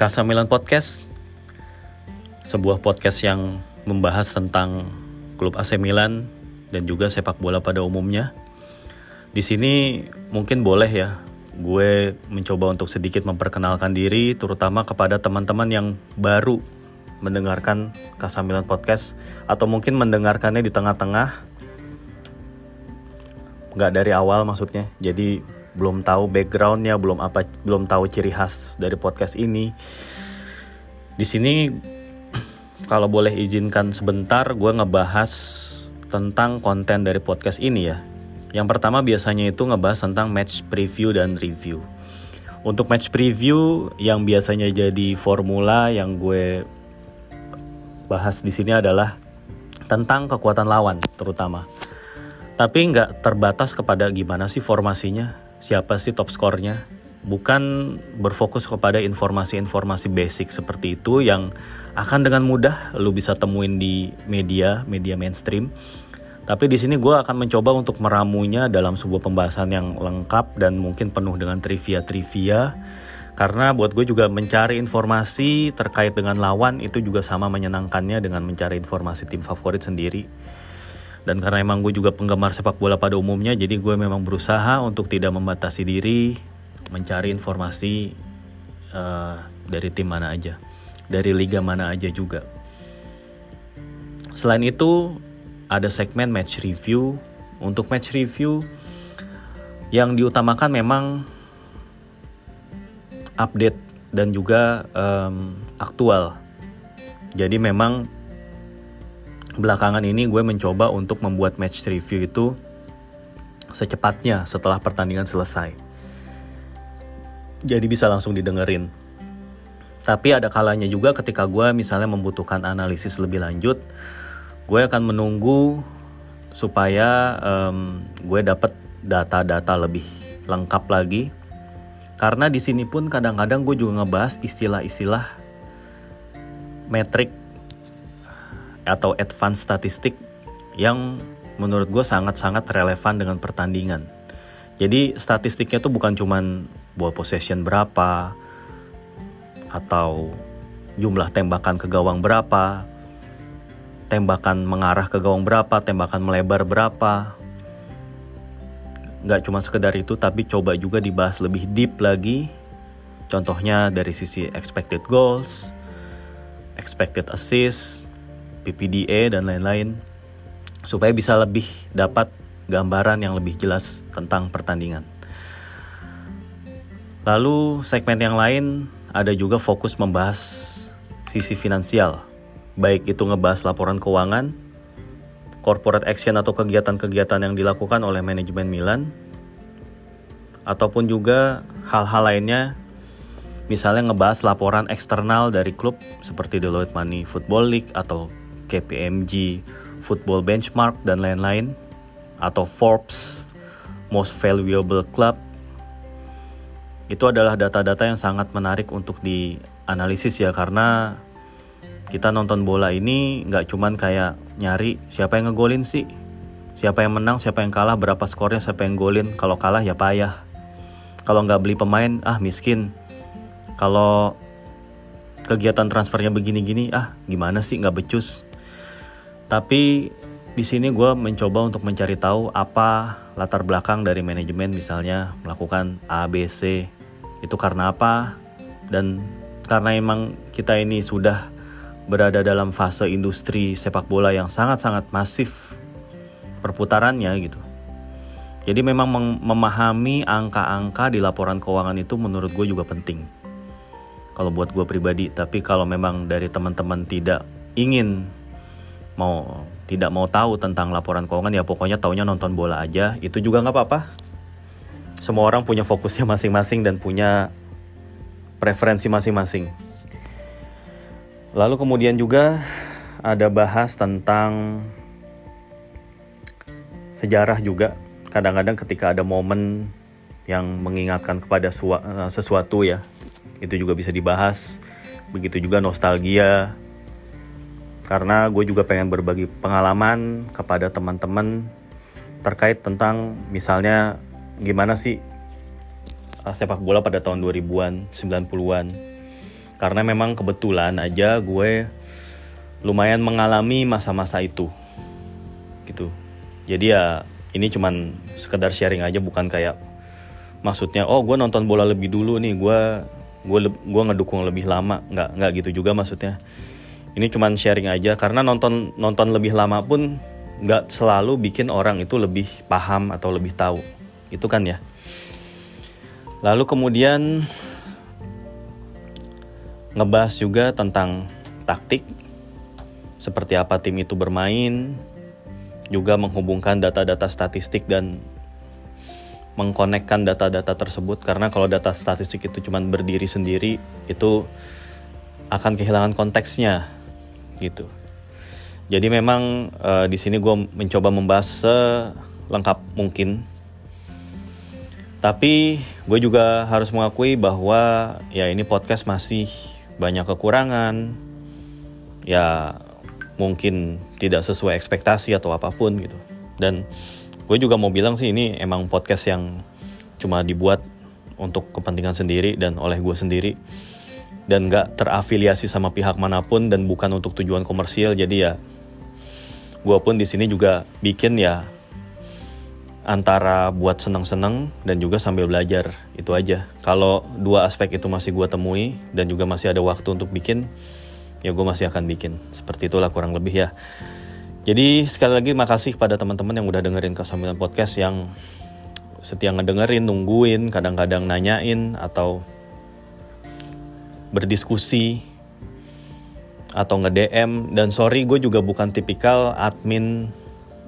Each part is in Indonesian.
Casa Milan Podcast sebuah podcast yang membahas tentang klub AC Milan dan juga sepak bola pada umumnya. Di sini mungkin boleh ya gue mencoba untuk sedikit memperkenalkan diri terutama kepada teman-teman yang baru mendengarkan Casa Milan Podcast atau mungkin mendengarkannya di tengah-tengah nggak dari awal maksudnya jadi belum tahu backgroundnya belum apa belum tahu ciri khas dari podcast ini. Di sini kalau boleh izinkan sebentar gue ngebahas tentang konten dari podcast ini ya. Yang pertama biasanya itu ngebahas tentang match preview dan review. Untuk match preview yang biasanya jadi formula yang gue bahas di sini adalah tentang kekuatan lawan terutama. Tapi nggak terbatas kepada gimana sih formasinya, siapa sih top skornya. Bukan berfokus kepada informasi-informasi basic seperti itu yang akan dengan mudah lu bisa temuin di media, media mainstream. Tapi di sini gue akan mencoba untuk meramunya dalam sebuah pembahasan yang lengkap dan mungkin penuh dengan trivia-trivia. Karena buat gue juga mencari informasi terkait dengan lawan itu juga sama menyenangkannya dengan mencari informasi tim favorit sendiri dan karena emang gue juga penggemar sepak bola pada umumnya jadi gue memang berusaha untuk tidak membatasi diri mencari informasi uh, dari tim mana aja dari liga mana aja juga. Selain itu ada segmen match review. Untuk match review yang diutamakan memang update dan juga um, aktual. Jadi memang belakangan ini gue mencoba untuk membuat match review itu secepatnya setelah pertandingan selesai. Jadi bisa langsung didengerin. Tapi ada kalanya juga ketika gue misalnya membutuhkan analisis lebih lanjut, gue akan menunggu supaya um, gue dapat data-data lebih lengkap lagi. Karena di sini pun kadang-kadang gue juga ngebahas istilah-istilah metrik atau advance statistik yang menurut gue sangat-sangat relevan dengan pertandingan. Jadi statistiknya tuh bukan cuman ball possession berapa atau jumlah tembakan ke gawang berapa, tembakan mengarah ke gawang berapa, tembakan melebar berapa. Gak cuma sekedar itu, tapi coba juga dibahas lebih deep lagi. Contohnya dari sisi expected goals, expected assist, PPDA dan lain-lain supaya bisa lebih dapat gambaran yang lebih jelas tentang pertandingan. Lalu segmen yang lain ada juga fokus membahas sisi finansial, baik itu ngebahas laporan keuangan, corporate action atau kegiatan-kegiatan yang dilakukan oleh manajemen Milan, ataupun juga hal-hal lainnya misalnya ngebahas laporan eksternal dari klub seperti Deloitte Money Football League atau KPMG, Football Benchmark, dan lain-lain, atau Forbes Most Valuable Club, itu adalah data-data yang sangat menarik untuk dianalisis ya karena kita nonton bola ini nggak cuman kayak nyari siapa yang ngegolin sih, siapa yang menang, siapa yang kalah, berapa skornya, siapa yang golin. Kalau kalah ya payah. Kalau nggak beli pemain, ah miskin. Kalau kegiatan transfernya begini-gini, ah gimana sih nggak becus. Tapi di sini gue mencoba untuk mencari tahu apa latar belakang dari manajemen misalnya melakukan A, B, C itu karena apa dan karena emang kita ini sudah berada dalam fase industri sepak bola yang sangat-sangat masif perputarannya gitu. Jadi memang memahami angka-angka di laporan keuangan itu menurut gue juga penting. Kalau buat gue pribadi, tapi kalau memang dari teman-teman tidak ingin mau tidak mau tahu tentang laporan keuangan ya pokoknya taunya nonton bola aja. Itu juga nggak apa-apa. Semua orang punya fokusnya masing-masing dan punya preferensi masing-masing. Lalu kemudian juga ada bahas tentang sejarah juga. Kadang-kadang ketika ada momen yang mengingatkan kepada eh, sesuatu ya itu juga bisa dibahas. Begitu juga nostalgia karena gue juga pengen berbagi pengalaman kepada teman-teman terkait tentang misalnya gimana sih uh, sepak bola pada tahun 2000-an, 90-an. karena memang kebetulan aja gue lumayan mengalami masa-masa itu gitu. Jadi ya ini cuman sekedar sharing aja bukan kayak maksudnya oh gue nonton bola lebih dulu nih gue gue gue ngedukung lebih lama. Nggak nggak gitu juga maksudnya ini cuman sharing aja karena nonton nonton lebih lama pun nggak selalu bikin orang itu lebih paham atau lebih tahu. Itu kan ya? Lalu kemudian ngebahas juga tentang taktik. Seperti apa tim itu bermain. Juga menghubungkan data-data statistik dan mengkonekkan data-data tersebut. Karena kalau data statistik itu cuma berdiri sendiri itu akan kehilangan konteksnya gitu. Jadi memang uh, di sini gue mencoba membahas selengkap mungkin. Tapi gue juga harus mengakui bahwa ya ini podcast masih banyak kekurangan. Ya mungkin tidak sesuai ekspektasi atau apa pun gitu. Dan gue juga mau bilang sih ini emang podcast yang cuma dibuat untuk kepentingan sendiri dan oleh gue sendiri dan gak terafiliasi sama pihak mana pun dan bukan untuk tujuan komersial. Jadi ya gue pun di sini juga bikin ya antara buat seneng-seneng dan juga sambil belajar. Itu aja. Kalau dua aspek itu masih gue temui dan juga masih ada waktu untuk bikin ya gue masih akan bikin. Seperti itulah kurang lebih ya. Jadi sekali lagi makasih kepada teman-teman yang udah dengerin Kesambilan Podcast yang setia ngedengerin, nungguin, kadang-kadang nanyain atau berdiskusi atau nge-DM dan sorry gue juga bukan tipikal admin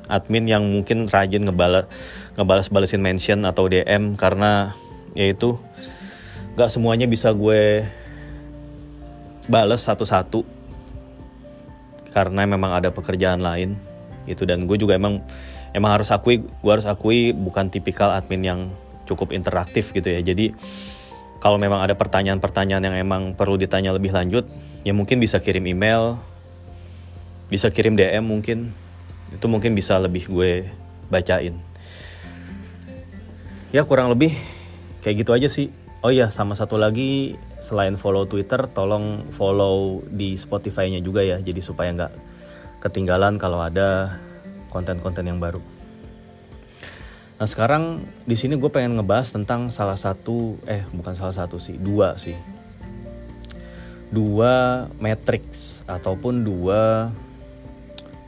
admin yang mungkin rajin ngebalas ngebalas balesin mention atau DM karena yaitu gak semuanya bisa gue bales satu-satu. Karena memang ada pekerjaan lain gitu. Dan gue juga emang emang harus akui gue harus akui bukan tipikal admin yang cukup interaktif gitu ya. Jadi kalau memang ada pertanyaan-pertanyaan yang emang perlu ditanya lebih lanjut ya mungkin bisa kirim email bisa kirim DM mungkin. Itu mungkin bisa lebih gue bacain. Ya kurang lebih kayak gitu aja sih. Oh iya sama satu lagi selain follow Twitter, tolong follow di Spotify-nya juga ya, jadi supaya nggak ketinggalan kalau ada konten-konten yang baru. Nah sekarang di sini gue pengen ngebahas tentang salah satu, eh bukan salah satu sih, dua sih, dua matrix ataupun dua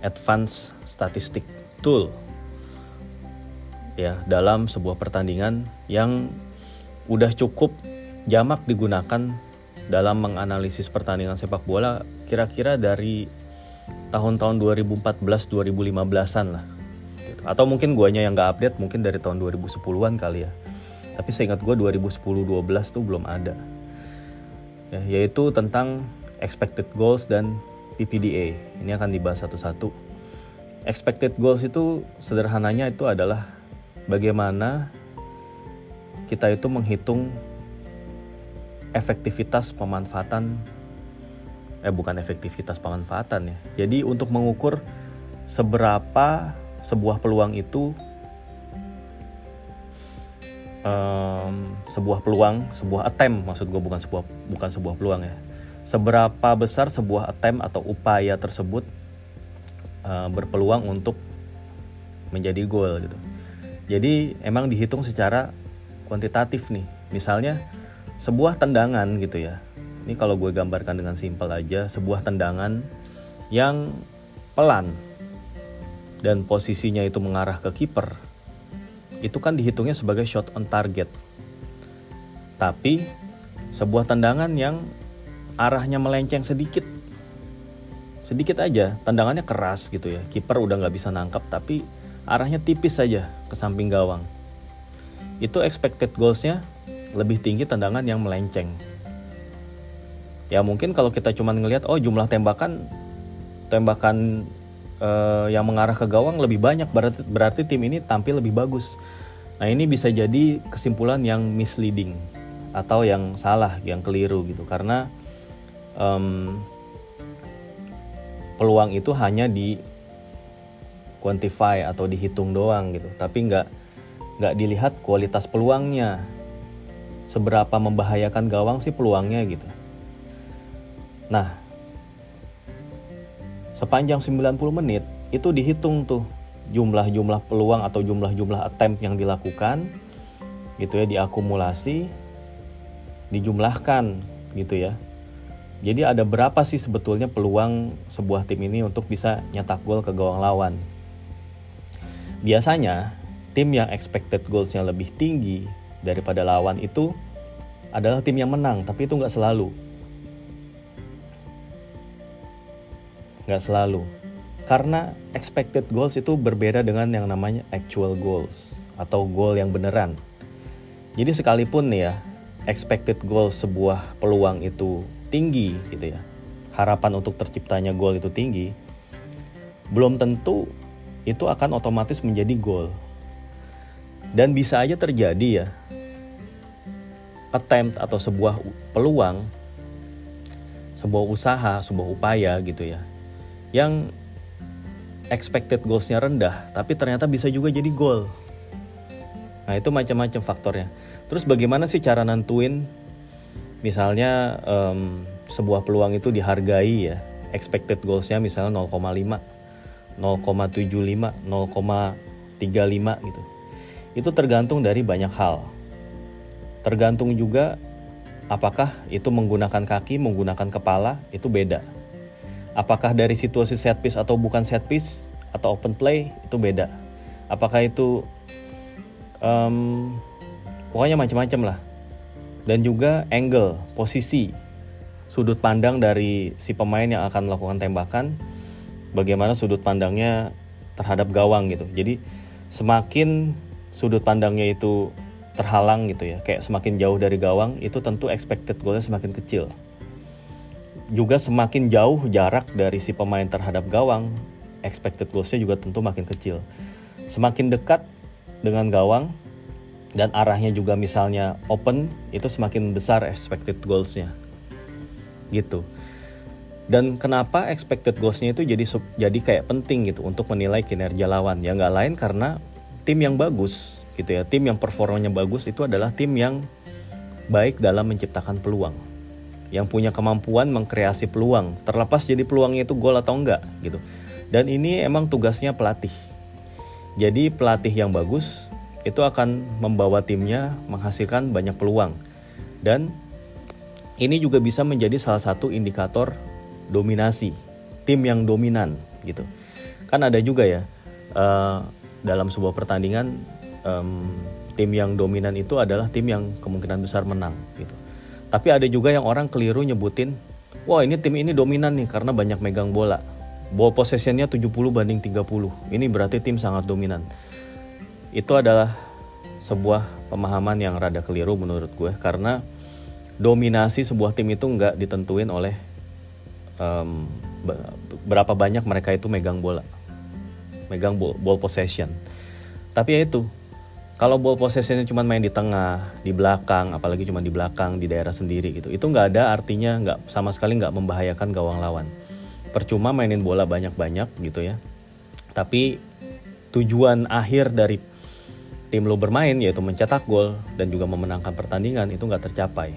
advance statistic tool ya dalam sebuah pertandingan yang udah cukup jamak digunakan dalam menganalisis pertandingan sepak bola kira-kira dari tahun-tahun 2014-2015an lah gitu. atau mungkin guanya yang gak update mungkin dari tahun 2010-an kali ya tapi seingat gue 2010-12 tuh belum ada ya, yaitu tentang expected goals dan PPDA ini akan dibahas satu-satu expected goals itu sederhananya itu adalah bagaimana kita itu menghitung efektivitas pemanfaatan eh bukan efektivitas pemanfaatan ya. Jadi untuk mengukur seberapa sebuah peluang itu um, sebuah peluang, sebuah attempt maksud gue bukan sebuah bukan sebuah peluang ya. Seberapa besar sebuah attempt atau upaya tersebut uh, berpeluang untuk menjadi gol gitu. Jadi emang dihitung secara kuantitatif nih. Misalnya sebuah tendangan gitu ya. Ini kalau gue gambarkan dengan simpel aja, sebuah tendangan yang pelan dan posisinya itu mengarah ke kiper. Itu kan dihitungnya sebagai shot on target. Tapi sebuah tendangan yang arahnya melenceng sedikit. Sedikit aja, tendangannya keras gitu ya. Kiper udah nggak bisa nangkap tapi arahnya tipis saja ke samping gawang. Itu expected goalsnya lebih tinggi tendangan yang melenceng. Ya mungkin kalau kita cuma ngelihat oh jumlah tembakan tembakan uh, yang mengarah ke gawang lebih banyak berarti berarti tim ini tampil lebih bagus. Nah, ini bisa jadi kesimpulan yang misleading atau yang salah, yang keliru gitu karena um, peluang itu hanya di quantify atau dihitung doang gitu, tapi nggak nggak dilihat kualitas peluangnya seberapa membahayakan gawang sih peluangnya gitu. Nah, sepanjang 90 menit itu dihitung tuh jumlah-jumlah peluang atau jumlah-jumlah attempt yang dilakukan gitu ya diakumulasi dijumlahkan gitu ya. Jadi ada berapa sih sebetulnya peluang sebuah tim ini untuk bisa nyetak gol ke gawang lawan? Biasanya tim yang expected goalsnya lebih tinggi daripada lawan itu adalah tim yang menang tapi itu nggak selalu nggak selalu. Karena expected goals itu berbeda dengan yang namanya actual goals atau goal yang beneran. Jadi sekalipun nih ya expected goals sebuah peluang itu tinggi gitu ya harapan untuk terciptanya gol itu tinggi belum tentu itu akan otomatis menjadi gol dan bisa aja terjadi ya attempt atau sebuah peluang sebuah usaha sebuah upaya gitu ya yang expected goalsnya rendah, tapi ternyata bisa juga jadi goal. Nah itu macam-macam faktornya. Terus bagaimana sih cara nentuin, misalnya um, sebuah peluang itu dihargai ya, expected goalsnya misalnya 0,5, 0,75, 0,35 gitu. Itu tergantung dari banyak hal. Tergantung juga apakah itu menggunakan kaki, menggunakan kepala, itu beda Apakah dari situasi set piece atau bukan set piece atau open play itu beda. Apakah itu um, pokoknya macam-macam lah. Dan juga angle, posisi, sudut pandang dari si pemain yang akan melakukan tembakan, bagaimana sudut pandangnya terhadap gawang gitu. Jadi semakin sudut pandangnya itu terhalang gitu ya, kayak semakin jauh dari gawang, itu tentu expected goalnya semakin kecil juga semakin jauh jarak dari si pemain terhadap gawang, expected goalsnya juga tentu makin kecil. Semakin dekat dengan gawang dan arahnya juga misalnya open, itu semakin besar expected goalsnya. Gitu. Dan kenapa expected goalsnya itu jadi jadi kayak penting gitu untuk menilai kinerja lawan? Ya nggak lain karena tim yang bagus gitu ya, tim yang performanya bagus itu adalah tim yang baik dalam menciptakan peluang yang punya kemampuan mengkreasi peluang terlepas jadi peluangnya itu gol atau enggak gitu. Dan ini emang tugasnya pelatih. Jadi pelatih yang bagus itu akan membawa timnya menghasilkan banyak peluang. Dan ini juga bisa menjadi salah satu indikator dominasi tim yang dominan gitu. Kan ada juga ya uh, dalam sebuah pertandingan um, tim yang dominan itu adalah tim yang kemungkinan besar menang gitu tapi ada juga yang orang keliru nyebutin, wah ini tim ini dominan nih karena banyak megang bola. Ball possessionnya 70 banding 30. Ini berarti tim sangat dominan. Itu adalah sebuah pemahaman yang rada keliru menurut gue karena dominasi sebuah tim itu nggak ditentuin oleh um, berapa banyak mereka itu megang bola, megang ball, ball possession. Tapi ya itu kalau ball possessionnya cuma main di tengah, di belakang, apalagi cuma di belakang di daerah sendiri gitu, itu nggak ada artinya nggak sama sekali nggak membahayakan gawang lawan. Percuma mainin bola banyak-banyak gitu ya. Tapi tujuan akhir dari tim lo bermain yaitu mencetak gol dan juga memenangkan pertandingan itu nggak tercapai.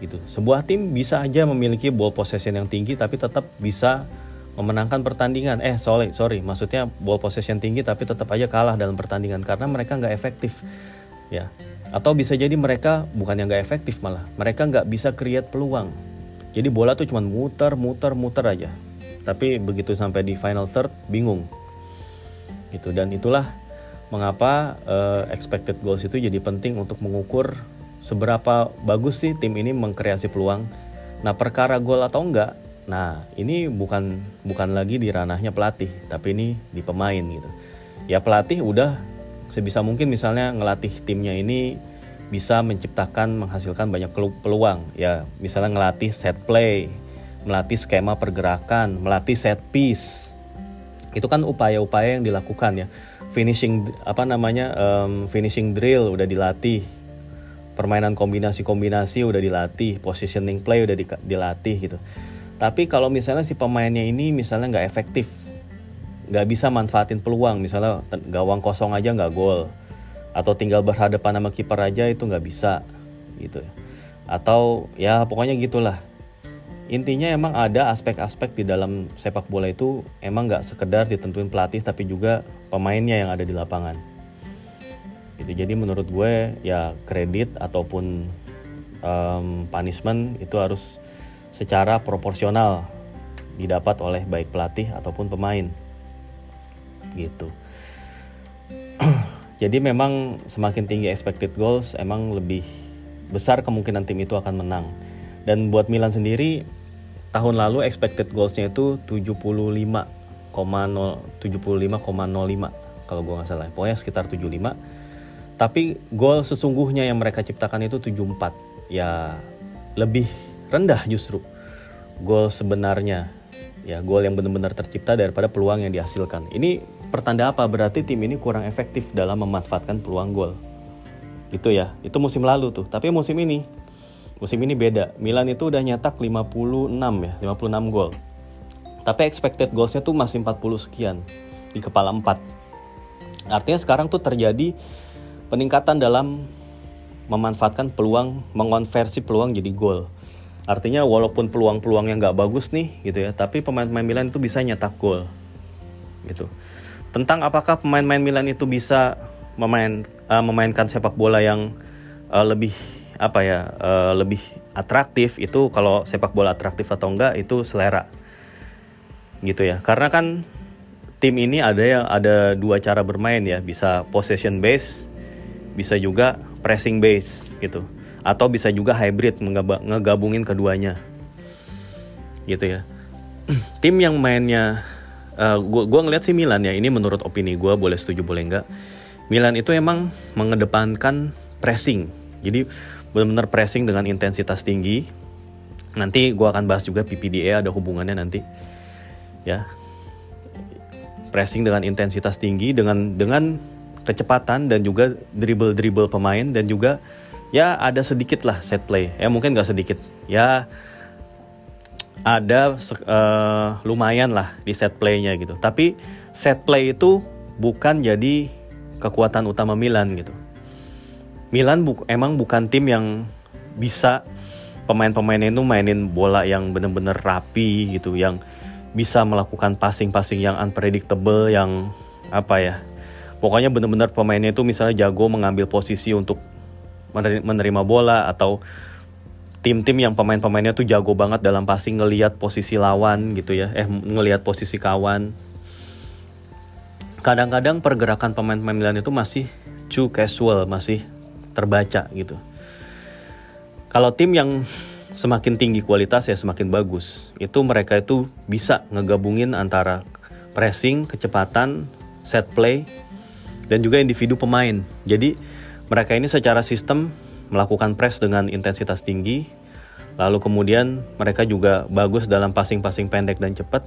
Gitu. Sebuah tim bisa aja memiliki ball possession yang tinggi tapi tetap bisa memenangkan pertandingan. Eh sorry sorry. Maksudnya ball possession tinggi tapi tetap aja kalah dalam pertandingan karena mereka nggak efektif. Ya. Atau bisa jadi mereka bukan yang nggak efektif malah mereka nggak bisa create peluang. Jadi bola tuh cuma muter muter muter aja. Tapi begitu sampai di final third bingung. Gitu. Dan itulah mengapa uh, expected goals itu jadi penting untuk mengukur seberapa bagus sih tim ini mengkreasi peluang. Nah perkara gol atau enggak Nah, ini bukan bukan lagi di ranahnya pelatih, tapi ini di pemain gitu. Ya pelatih udah sebisa mungkin misalnya ngelatih timnya ini bisa menciptakan menghasilkan banyak peluang. Ya, misalnya ngelatih set play, melatih skema pergerakan, melatih set piece. Itu kan upaya-upaya yang dilakukan ya. Finishing apa namanya? Um, finishing drill udah dilatih. Permainan kombinasi-kombinasi udah dilatih, positioning play udah dilatih gitu tapi kalau misalnya si pemainnya ini misalnya nggak efektif, nggak bisa manfaatin peluang, misalnya gawang kosong aja nggak gol, atau tinggal berhadapan sama kiper aja itu nggak bisa, gitu. Atau ya pokoknya gitulah. intinya emang ada aspek-aspek di dalam sepak bola itu emang nggak sekedar ditentuin pelatih tapi juga pemainnya yang ada di lapangan gitu jadi menurut gue ya kredit ataupun um, punishment itu harus secara proporsional didapat oleh baik pelatih ataupun pemain gitu jadi memang semakin tinggi expected goals emang lebih besar kemungkinan tim itu akan menang dan buat Milan sendiri tahun lalu expected goalsnya itu 75,0 75,05 kalau gue nggak salah. Pokoknya sekitar 75. Tapi gol sesungguhnya yang mereka ciptakan itu 74. Ya lebih rendah justru gol sebenarnya. Ya gol yang benar-benar tercipta daripada peluang yang dihasilkan. Ini pertanda apa? Berarti tim ini kurang efektif dalam memanfaatkan peluang gol. Gitu ya. Itu musim lalu tuh. Tapi musim ini Musim ini beda. Milan itu udah nyetak 56 ya, 56 gol. Tapi expected goalsnya tuh masih 40 sekian di kepala 4. Artinya sekarang tuh terjadi peningkatan dalam memanfaatkan peluang, mengonversi peluang jadi gol. Artinya walaupun peluang-peluang yang nggak bagus nih gitu ya, tapi pemain-pemain Milan itu bisa nyetak gol. Gitu. Tentang apakah pemain-pemain Milan itu bisa memain uh, memainkan sepak bola yang uh, lebih apa ya uh, lebih atraktif itu kalau sepak bola atraktif atau enggak itu selera gitu ya karena kan tim ini ada yang ada dua cara bermain ya bisa possession base bisa juga pressing base gitu atau bisa juga hybrid ngegabungin keduanya gitu ya tim yang mainnya uh, gua gua ngeliat sih Milan ya ini menurut opini gue boleh setuju boleh enggak Milan itu emang mengedepankan pressing jadi benar-benar pressing dengan intensitas tinggi. Nanti gue akan bahas juga PPDA ada hubungannya nanti. Ya. Pressing dengan intensitas tinggi dengan dengan kecepatan dan juga dribble-dribble pemain dan juga ya ada sedikit lah set play. Ya mungkin gak sedikit. Ya ada uh, lumayan lah di set playnya gitu. Tapi set play itu bukan jadi kekuatan utama Milan gitu. Milan bu emang bukan tim yang bisa pemain-pemainnya itu mainin bola yang bener-bener rapi gitu, yang bisa melakukan passing-passing yang unpredictable, yang apa ya, pokoknya bener-bener pemainnya itu misalnya jago mengambil posisi untuk menerima bola atau tim-tim yang pemain-pemainnya tuh jago banget dalam passing ngelihat posisi lawan gitu ya, eh ngelihat posisi kawan. Kadang-kadang pergerakan pemain-pemain Milan itu masih too casual, masih terbaca gitu. Kalau tim yang semakin tinggi kualitas ya semakin bagus. Itu mereka itu bisa ngegabungin antara pressing, kecepatan, set play, dan juga individu pemain. Jadi mereka ini secara sistem melakukan press dengan intensitas tinggi, lalu kemudian mereka juga bagus dalam passing-passing pendek dan cepat.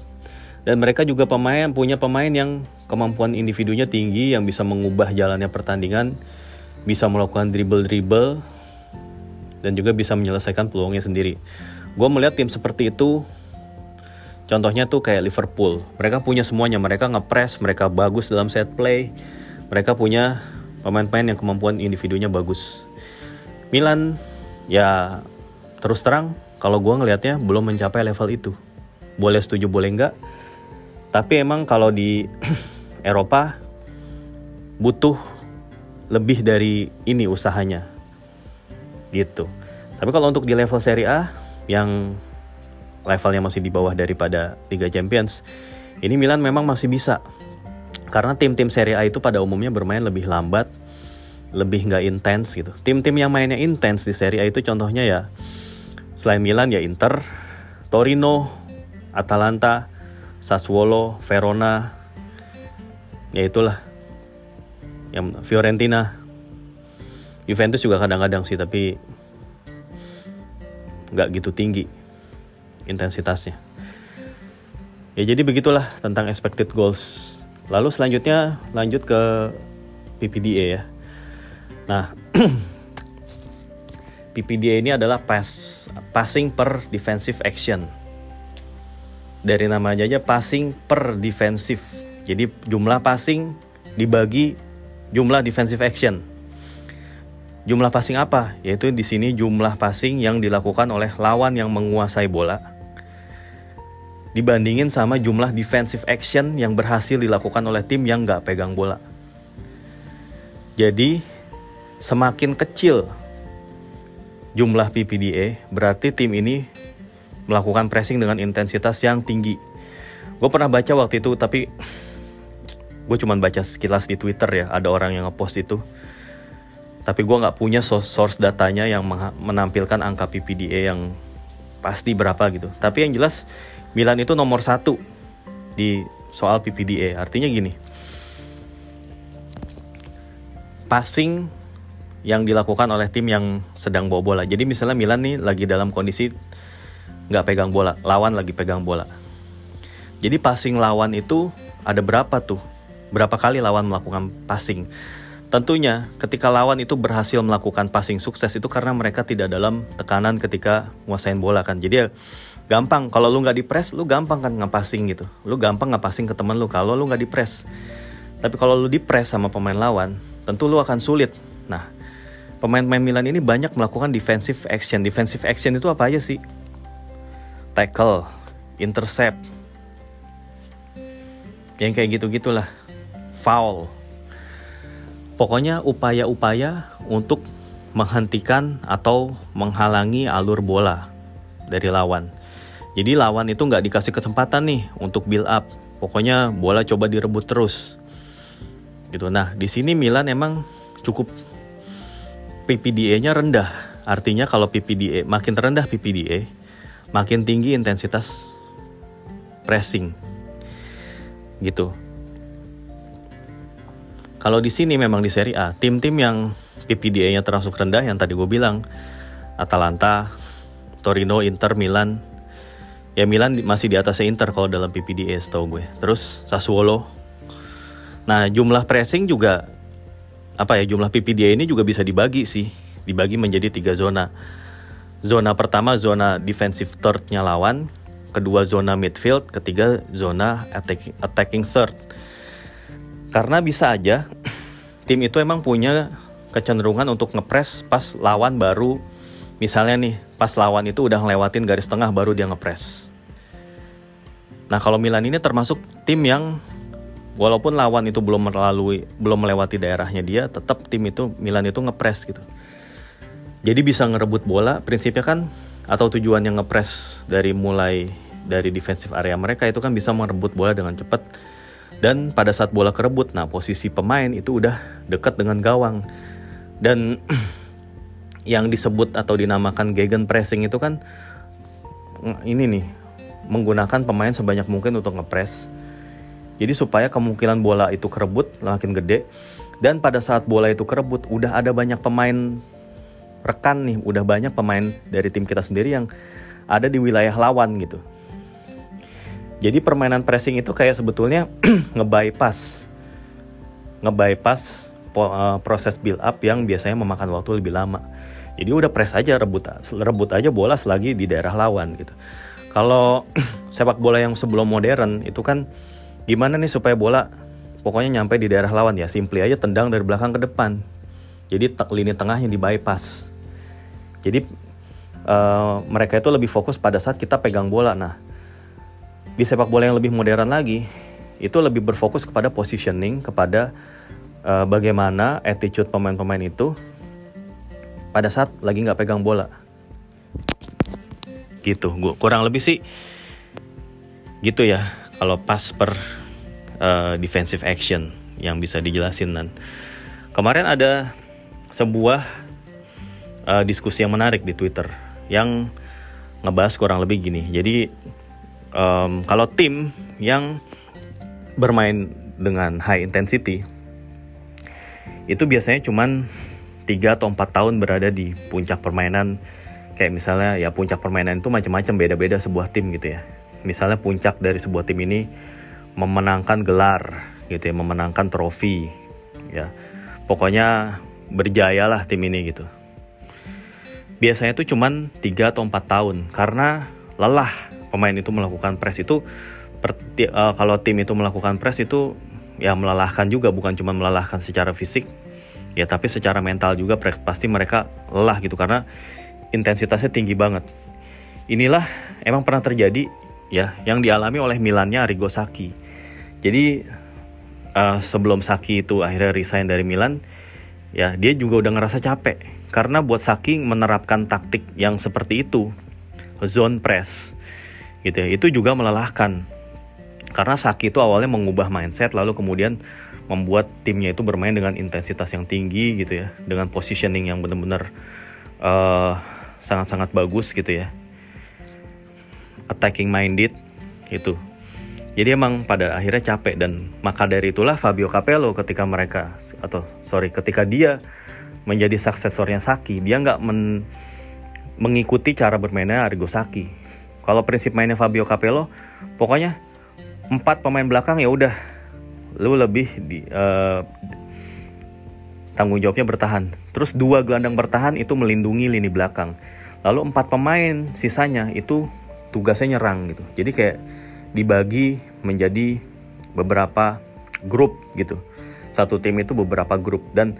Dan mereka juga pemain punya pemain yang kemampuan individunya tinggi yang bisa mengubah jalannya pertandingan bisa melakukan dribble-dribble dan juga bisa menyelesaikan peluangnya sendiri. Gue melihat tim seperti itu, contohnya tuh kayak Liverpool. Mereka punya semuanya, mereka ngepres, mereka bagus dalam set play, mereka punya pemain-pemain yang kemampuan individunya bagus. Milan, ya terus terang, kalau gue ngelihatnya belum mencapai level itu. Boleh setuju, boleh enggak. Tapi emang kalau di Eropa butuh lebih dari ini usahanya gitu tapi kalau untuk di level Serie A yang levelnya masih di bawah daripada Liga Champions ini Milan memang masih bisa karena tim-tim Serie A itu pada umumnya bermain lebih lambat lebih nggak intens gitu. Tim-tim yang mainnya intens di Serie A itu contohnya ya selain Milan ya Inter Torino Atalanta Sassuolo Verona ya itulah. Yang Fiorentina. Juventus juga kadang-kadang sih tapi nggak gitu tinggi intensitasnya. Ya jadi begitulah tentang expected goals lalu selanjutnya lanjut ke PPDA ya nah PPDA ini adalah pass passing per defensive action dari namanya aja passing per defensive jadi jumlah passing dibagi jumlah defensive action. Jumlah passing apa? Yaitu di sini jumlah passing yang dilakukan oleh lawan yang menguasai bola dibandingin sama jumlah defensive action yang berhasil dilakukan oleh tim yang nggak pegang bola. Jadi semakin kecil jumlah PPDA, berarti tim ini melakukan pressing dengan intensitas yang tinggi. Gue pernah baca waktu itu, tapi gue cuma baca sekilas di Twitter ya, ada orang yang ngepost itu. Tapi gue nggak punya source datanya yang menampilkan angka PPDA yang pasti berapa gitu. Tapi yang jelas Milan itu nomor satu di soal PPDA. Artinya gini, passing yang dilakukan oleh tim yang sedang bawa bola. Jadi misalnya Milan nih lagi dalam kondisi nggak pegang bola, lawan lagi pegang bola. Jadi passing lawan itu ada berapa tuh? Berapa kali lawan melakukan passing? Tentunya ketika lawan itu berhasil melakukan passing sukses itu karena mereka tidak dalam tekanan ketika nguasain bola kan. Jadi ya gampang. Kalau lu nggak di press lu gampang kan ngepassing gitu. Lu gampang ngepassing ke temen lu kalau lu nggak di press tapi kalau lu di press sama pemain lawan tentu lu akan sulit. Nah pemain-pemain Milan ini banyak melakukan defensive action. Defensive action itu apa aja sih? Tackle intercept. Yang kayak gitu gitulah foul. Pokoknya upaya-upaya untuk menghentikan atau menghalangi alur bola dari lawan jadi lawan itu nggak dikasih kesempatan nih untuk build up. Pokoknya bola coba direbut terus. Gitu. Nah, di sini Milan emang cukup PPDA-nya rendah. Artinya kalau PPDA makin rendah PPDA, makin tinggi intensitas pressing. Gitu. Kalau di sini memang di Serie A, tim-tim yang PPDA-nya termasuk rendah yang tadi gue bilang, Atalanta, Torino, Inter, Milan, ya Milan masih di atasnya Inter kalau dalam PPDA tau gue. Terus Sassuolo. Nah jumlah pressing juga apa ya jumlah PPDA ini juga bisa dibagi sih. Dibagi menjadi tiga zona. Zona pertama zona defensive thirdnya lawan. Kedua zona midfield. Ketiga zona attacking, attacking third. Karena bisa aja tim itu emang punya kecenderungan untuk ngepres pas lawan baru. Misalnya nih pas lawan itu udah ngelewatin garis tengah baru dia ngepres Nah kalau Milan ini termasuk tim yang walaupun lawan itu belum melalui belum melewati daerahnya dia, tetap tim itu Milan itu ngepres gitu. Jadi bisa ngerebut bola, prinsipnya kan atau tujuan yang ngepres dari mulai dari defensive area mereka itu kan bisa merebut bola dengan cepat dan pada saat bola kerebut, nah posisi pemain itu udah dekat dengan gawang dan yang disebut atau dinamakan gegen pressing itu kan ini nih menggunakan pemain sebanyak mungkin untuk ngepres. Jadi supaya kemungkinan bola itu kerebut makin gede dan pada saat bola itu kerebut udah ada banyak pemain rekan nih, udah banyak pemain dari tim kita sendiri yang ada di wilayah lawan gitu. Jadi permainan pressing itu kayak sebetulnya ngebypass ngebypass eh, proses build up yang biasanya memakan waktu lebih lama. Jadi udah press aja rebut rebut aja bola selagi di daerah lawan gitu. Kalau sepak bola yang sebelum modern itu kan gimana nih supaya bola pokoknya nyampe di daerah lawan ya, simply aja tendang dari belakang ke depan. Jadi lini tengahnya di bypass. Jadi uh, mereka itu lebih fokus pada saat kita pegang bola. Nah, di sepak bola yang lebih modern lagi itu lebih berfokus kepada positioning, kepada uh, bagaimana attitude pemain-pemain itu pada saat lagi nggak pegang bola gitu. Gue kurang lebih sih gitu ya kalau pas per uh, defensive action yang bisa dijelasin dan kemarin ada sebuah uh, diskusi yang menarik di Twitter yang ngebahas kurang lebih gini. Jadi um, kalau tim yang bermain dengan high intensity itu biasanya cuman 3 atau 4 tahun berada di puncak permainan kayak misalnya ya puncak permainan itu macam-macam beda-beda sebuah tim gitu ya. Misalnya puncak dari sebuah tim ini memenangkan gelar gitu ya memenangkan trofi ya. Pokoknya berjaya lah tim ini gitu. Biasanya itu cuman 3 atau 4 tahun karena lelah pemain itu melakukan press itu. Per, uh, kalau tim itu melakukan press itu ya melelahkan juga bukan cuma melelahkan secara fisik. Ya tapi secara mental juga pasti mereka lelah gitu karena intensitasnya tinggi banget. Inilah emang pernah terjadi ya yang dialami oleh Milannya Arrigo Sacchi. Jadi uh, sebelum Saki itu akhirnya resign dari Milan, ya dia juga udah ngerasa capek karena buat Saki menerapkan taktik yang seperti itu, zone press, gitu ya, itu juga melelahkan. Karena Saki itu awalnya mengubah mindset, lalu kemudian membuat timnya itu bermain dengan intensitas yang tinggi gitu ya, dengan positioning yang benar-benar uh, sangat-sangat bagus gitu ya, attacking minded itu jadi emang pada akhirnya capek dan maka dari itulah Fabio Capello ketika mereka atau sorry ketika dia menjadi suksesornya Saki, dia nggak men, mengikuti cara bermainnya Arrigo Saki. Kalau prinsip mainnya Fabio Capello, pokoknya empat pemain belakang ya udah, lu lebih di uh, tanggung jawabnya bertahan. Terus dua gelandang bertahan itu melindungi lini belakang. Lalu empat pemain sisanya itu tugasnya nyerang gitu. Jadi kayak dibagi menjadi beberapa grup gitu. Satu tim itu beberapa grup dan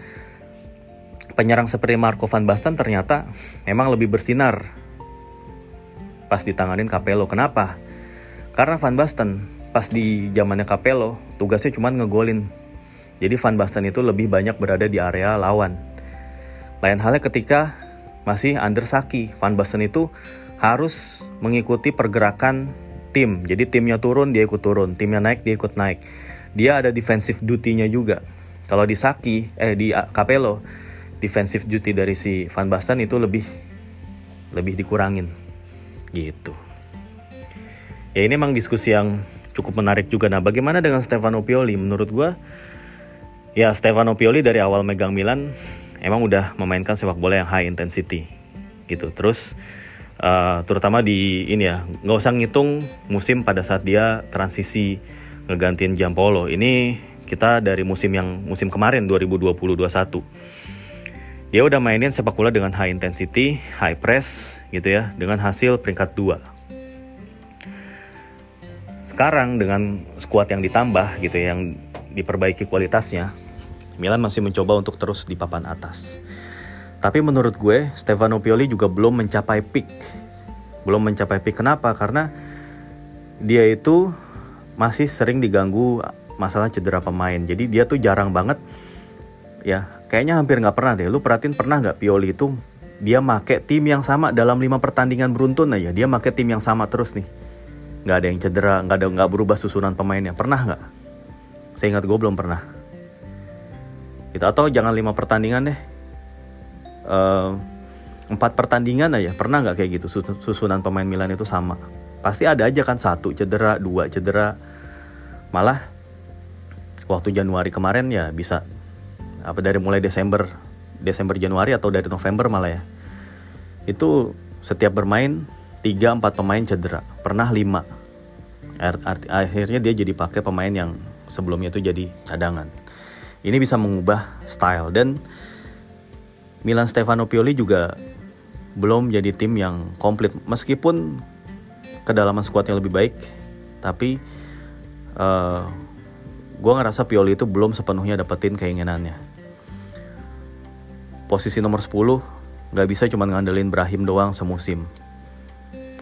penyerang seperti Marco van Basten ternyata memang lebih bersinar pas ditanganin Capello. Kenapa? Karena Van Basten pas di zamannya Capello tugasnya cuma ngegolin. Jadi Van Basten itu lebih banyak berada di area lawan. Lain halnya ketika masih under Saki, Van Basten itu harus mengikuti pergerakan tim. Jadi timnya turun dia ikut turun, timnya naik dia ikut naik. Dia ada defensive duty-nya juga. Kalau di Saki eh di Capello defensive duty dari si Van Basten itu lebih lebih dikurangin gitu. Ya ini emang diskusi yang cukup menarik juga. Nah, bagaimana dengan Stefano Pioli? Menurut gue, ya Stefano Pioli dari awal megang Milan emang udah memainkan sepak bola yang high intensity gitu. Terus uh, terutama di ini ya nggak usah ngitung musim pada saat dia transisi ngegantiin Jampolo ini kita dari musim yang musim kemarin 2020-21 dia udah mainin sepak bola dengan high intensity, high press gitu ya, dengan hasil peringkat 2. Sekarang dengan skuad yang ditambah gitu ya, yang diperbaiki kualitasnya, Milan masih mencoba untuk terus di papan atas. Tapi menurut gue, Stefano Pioli juga belum mencapai peak. Belum mencapai peak. Kenapa? Karena dia itu masih sering diganggu masalah cedera pemain. Jadi dia tuh jarang banget ya kayaknya hampir nggak pernah deh lu perhatiin pernah nggak Pioli itu dia make tim yang sama dalam lima pertandingan beruntun aja dia make tim yang sama terus nih nggak ada yang cedera nggak ada nggak berubah susunan pemainnya pernah nggak saya ingat gue belum pernah gitu. atau jangan lima pertandingan deh. Uh, empat pertandingan aja. Pernah nggak kayak gitu? Susunan pemain Milan itu sama. Pasti ada aja kan satu cedera dua cedera. Malah waktu Januari kemarin ya bisa apa dari mulai Desember Desember Januari atau dari November malah ya. Itu setiap bermain tiga empat pemain cedera. Pernah lima. Akhirnya dia jadi pakai pemain yang sebelumnya itu jadi cadangan ini bisa mengubah style. Dan Milan Stefano Pioli juga belum jadi tim yang komplit. Meskipun kedalaman skuadnya lebih baik tapi uh, eh, gue ngerasa Pioli itu belum sepenuhnya dapetin keinginannya. Posisi nomor 10 nggak bisa cuma ngandelin Brahim doang semusim.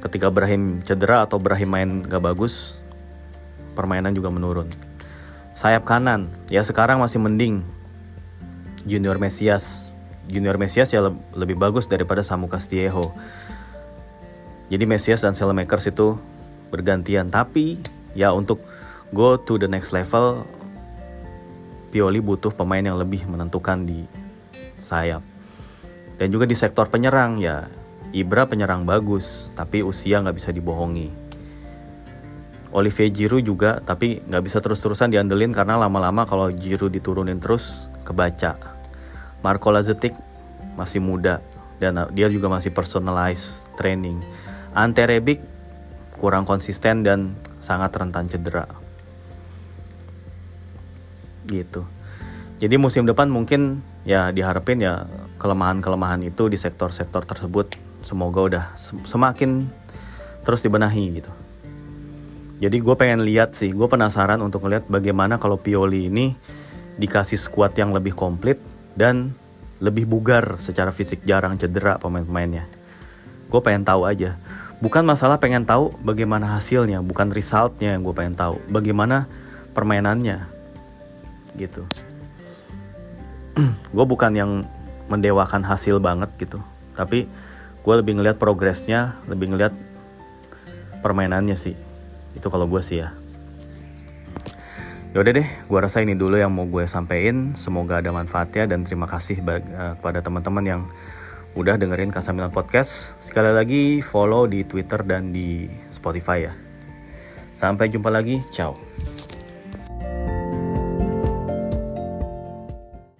Ketika Brahim cedera atau Brahim main gak bagus permainan juga menurun sayap kanan ya sekarang masih mending Junior Mesias Junior Mesias ya lebih bagus daripada Samu Castillejo. Jadi Mesias dan Selemakers itu bergantian. Tapi ya untuk go to the next level, Pioli butuh pemain yang lebih menentukan di sayap. Dan juga di sektor penyerang ya Ibra penyerang bagus, tapi usia nggak bisa dibohongi. Olivier Giroud juga, tapi nggak bisa terus-terusan diandelin karena lama-lama kalau Giroud diturunin terus kebaca Marco Lazetic masih muda dan dia juga masih personalized training. Ante Rebic kurang konsisten dan sangat rentan cedera. Gitu. Jadi musim depan mungkin ya diharapin ya kelemahan-kelemahan itu di sektor-sektor tersebut semoga udah semakin terus dibenahi gitu. Jadi gue pengen lihat sih, gue penasaran untuk ngeliat bagaimana kalau Pioli ini dikasih squad yang lebih komplit dan lebih bugar secara fisik jarang cedera pemain-pemainnya. Gue pengen tahu aja. Bukan masalah pengen tahu bagaimana hasilnya bukan resultnya yang gue pengen tahu. Bagaimana permainannya gitu. Gue bukan yang mendewakan hasil banget gitu. Tapi gue lebih ngeliat progresnya lebih ngeliat permainannya sih itu kalau gue sih ya Yaudah deh, gue rasa ini dulu yang mau gue sampein. Semoga ada manfaatnya dan terima kasih uh, kepada teman-teman yang udah dengerin Kasamilan Podcast. Sekali lagi follow di Twitter dan di Spotify ya. Sampai jumpa lagi, ciao.